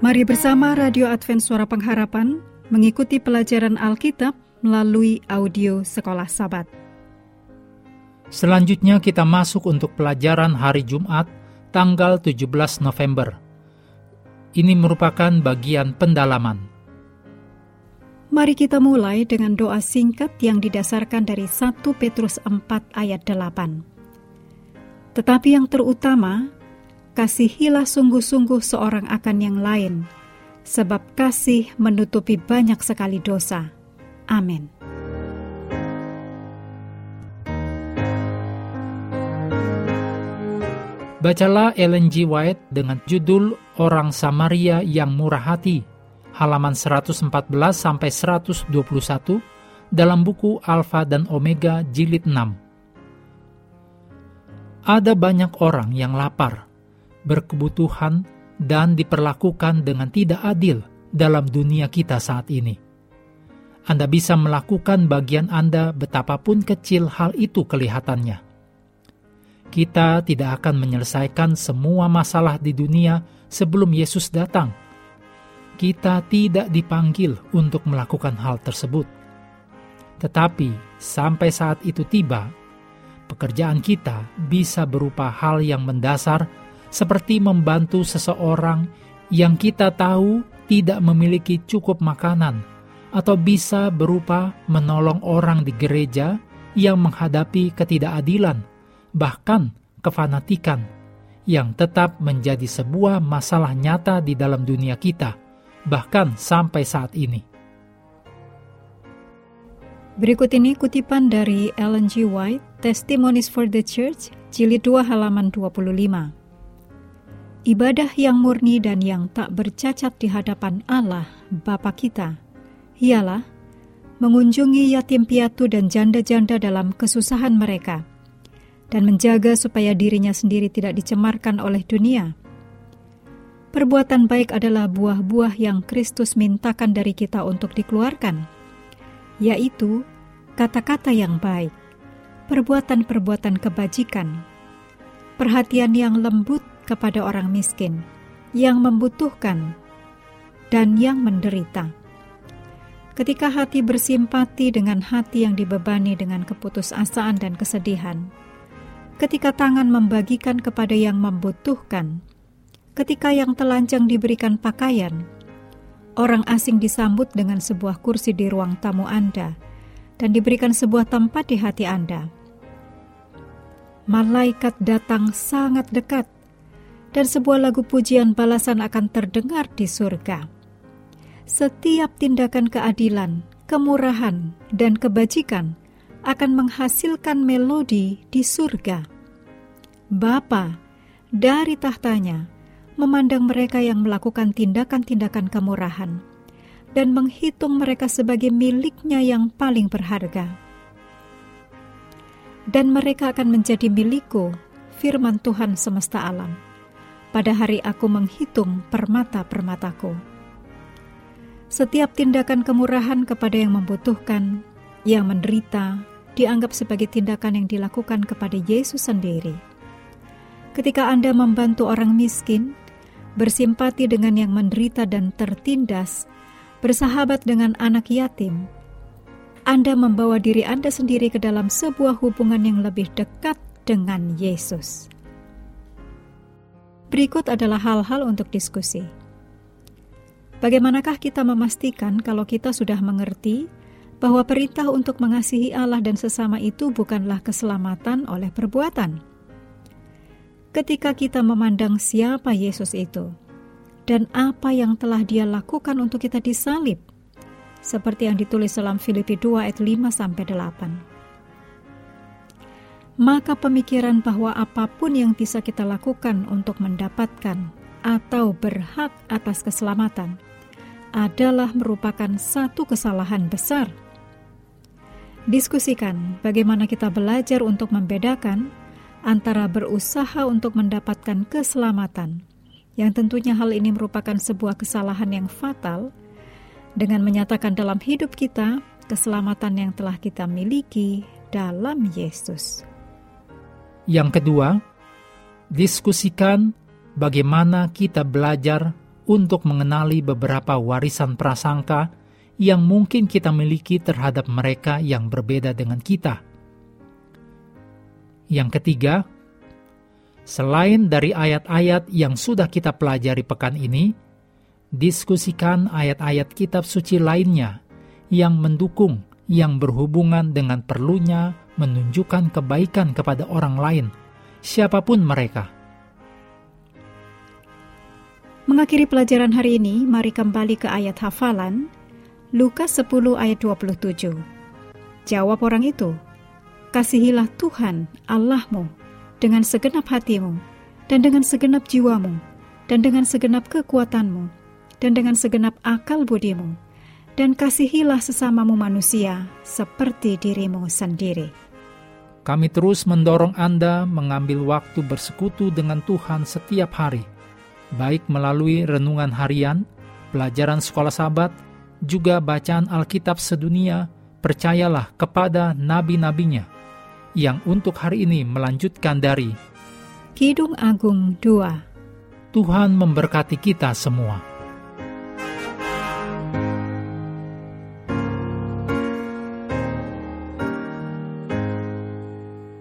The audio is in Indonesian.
Mari bersama Radio Advent Suara Pengharapan mengikuti pelajaran Alkitab melalui audio Sekolah Sabat. Selanjutnya kita masuk untuk pelajaran hari Jumat tanggal 17 November. Ini merupakan bagian pendalaman. Mari kita mulai dengan doa singkat yang didasarkan dari 1 Petrus 4 ayat 8. Tetapi yang terutama, kasihilah sungguh-sungguh seorang akan yang lain, sebab kasih menutupi banyak sekali dosa. Amin. Bacalah Ellen G. White dengan judul Orang Samaria yang Murah Hati, halaman 114 sampai 121 dalam buku Alfa dan Omega jilid 6. Ada banyak orang yang lapar, berkebutuhan, dan diperlakukan dengan tidak adil dalam dunia kita saat ini. Anda bisa melakukan bagian Anda betapapun kecil hal itu kelihatannya. Kita tidak akan menyelesaikan semua masalah di dunia sebelum Yesus datang. Kita tidak dipanggil untuk melakukan hal tersebut. Tetapi sampai saat itu tiba, pekerjaan kita bisa berupa hal yang mendasar seperti membantu seseorang yang kita tahu tidak memiliki cukup makanan, atau bisa berupa menolong orang di gereja yang menghadapi ketidakadilan, bahkan kefanatikan, yang tetap menjadi sebuah masalah nyata di dalam dunia kita, bahkan sampai saat ini. Berikut ini kutipan dari Ellen G. White, Testimonies for the Church, jilid 2 halaman 25. Ibadah yang murni dan yang tak bercacat di hadapan Allah, Bapa kita, ialah mengunjungi yatim piatu dan janda-janda dalam kesusahan mereka, dan menjaga supaya dirinya sendiri tidak dicemarkan oleh dunia. Perbuatan baik adalah buah-buah yang Kristus mintakan dari kita untuk dikeluarkan, yaitu kata-kata yang baik, perbuatan-perbuatan kebajikan, perhatian yang lembut kepada orang miskin yang membutuhkan dan yang menderita. Ketika hati bersimpati dengan hati yang dibebani dengan keputusasaan dan kesedihan, ketika tangan membagikan kepada yang membutuhkan, ketika yang telanjang diberikan pakaian, orang asing disambut dengan sebuah kursi di ruang tamu Anda dan diberikan sebuah tempat di hati Anda. Malaikat datang sangat dekat dan sebuah lagu pujian balasan akan terdengar di surga. Setiap tindakan keadilan, kemurahan, dan kebajikan akan menghasilkan melodi di surga. Bapa dari tahtanya memandang mereka yang melakukan tindakan-tindakan kemurahan dan menghitung mereka sebagai miliknya yang paling berharga. Dan mereka akan menjadi milikku, firman Tuhan semesta alam pada hari aku menghitung permata-permataku. Setiap tindakan kemurahan kepada yang membutuhkan, yang menderita, dianggap sebagai tindakan yang dilakukan kepada Yesus sendiri. Ketika Anda membantu orang miskin, bersimpati dengan yang menderita dan tertindas, bersahabat dengan anak yatim, Anda membawa diri Anda sendiri ke dalam sebuah hubungan yang lebih dekat dengan Yesus. Berikut adalah hal-hal untuk diskusi. Bagaimanakah kita memastikan kalau kita sudah mengerti bahwa perintah untuk mengasihi Allah dan sesama itu bukanlah keselamatan oleh perbuatan? Ketika kita memandang siapa Yesus itu dan apa yang telah Dia lakukan untuk kita disalib, seperti yang ditulis dalam Filipi 2 ayat 5 sampai 8 maka pemikiran bahwa apa pun yang bisa kita lakukan untuk mendapatkan atau berhak atas keselamatan adalah merupakan satu kesalahan besar. Diskusikan bagaimana kita belajar untuk membedakan antara berusaha untuk mendapatkan keselamatan, yang tentunya hal ini merupakan sebuah kesalahan yang fatal, dengan menyatakan dalam hidup kita keselamatan yang telah kita miliki dalam Yesus. Yang kedua, diskusikan bagaimana kita belajar untuk mengenali beberapa warisan prasangka yang mungkin kita miliki terhadap mereka yang berbeda dengan kita. Yang ketiga, selain dari ayat-ayat yang sudah kita pelajari pekan ini, diskusikan ayat-ayat kitab suci lainnya yang mendukung yang berhubungan dengan perlunya menunjukkan kebaikan kepada orang lain, siapa pun mereka. Mengakhiri pelajaran hari ini, mari kembali ke ayat hafalan Lukas 10 ayat 27. Jawab orang itu, Kasihilah Tuhan Allahmu dengan segenap hatimu, dan dengan segenap jiwamu, dan dengan segenap kekuatanmu, dan dengan segenap akal budimu, dan kasihilah sesamamu manusia seperti dirimu sendiri. Kami terus mendorong Anda mengambil waktu bersekutu dengan Tuhan setiap hari, baik melalui renungan harian, pelajaran sekolah sahabat, juga bacaan Alkitab sedunia, percayalah kepada nabi-nabinya, yang untuk hari ini melanjutkan dari Kidung Agung 2. Tuhan memberkati kita semua.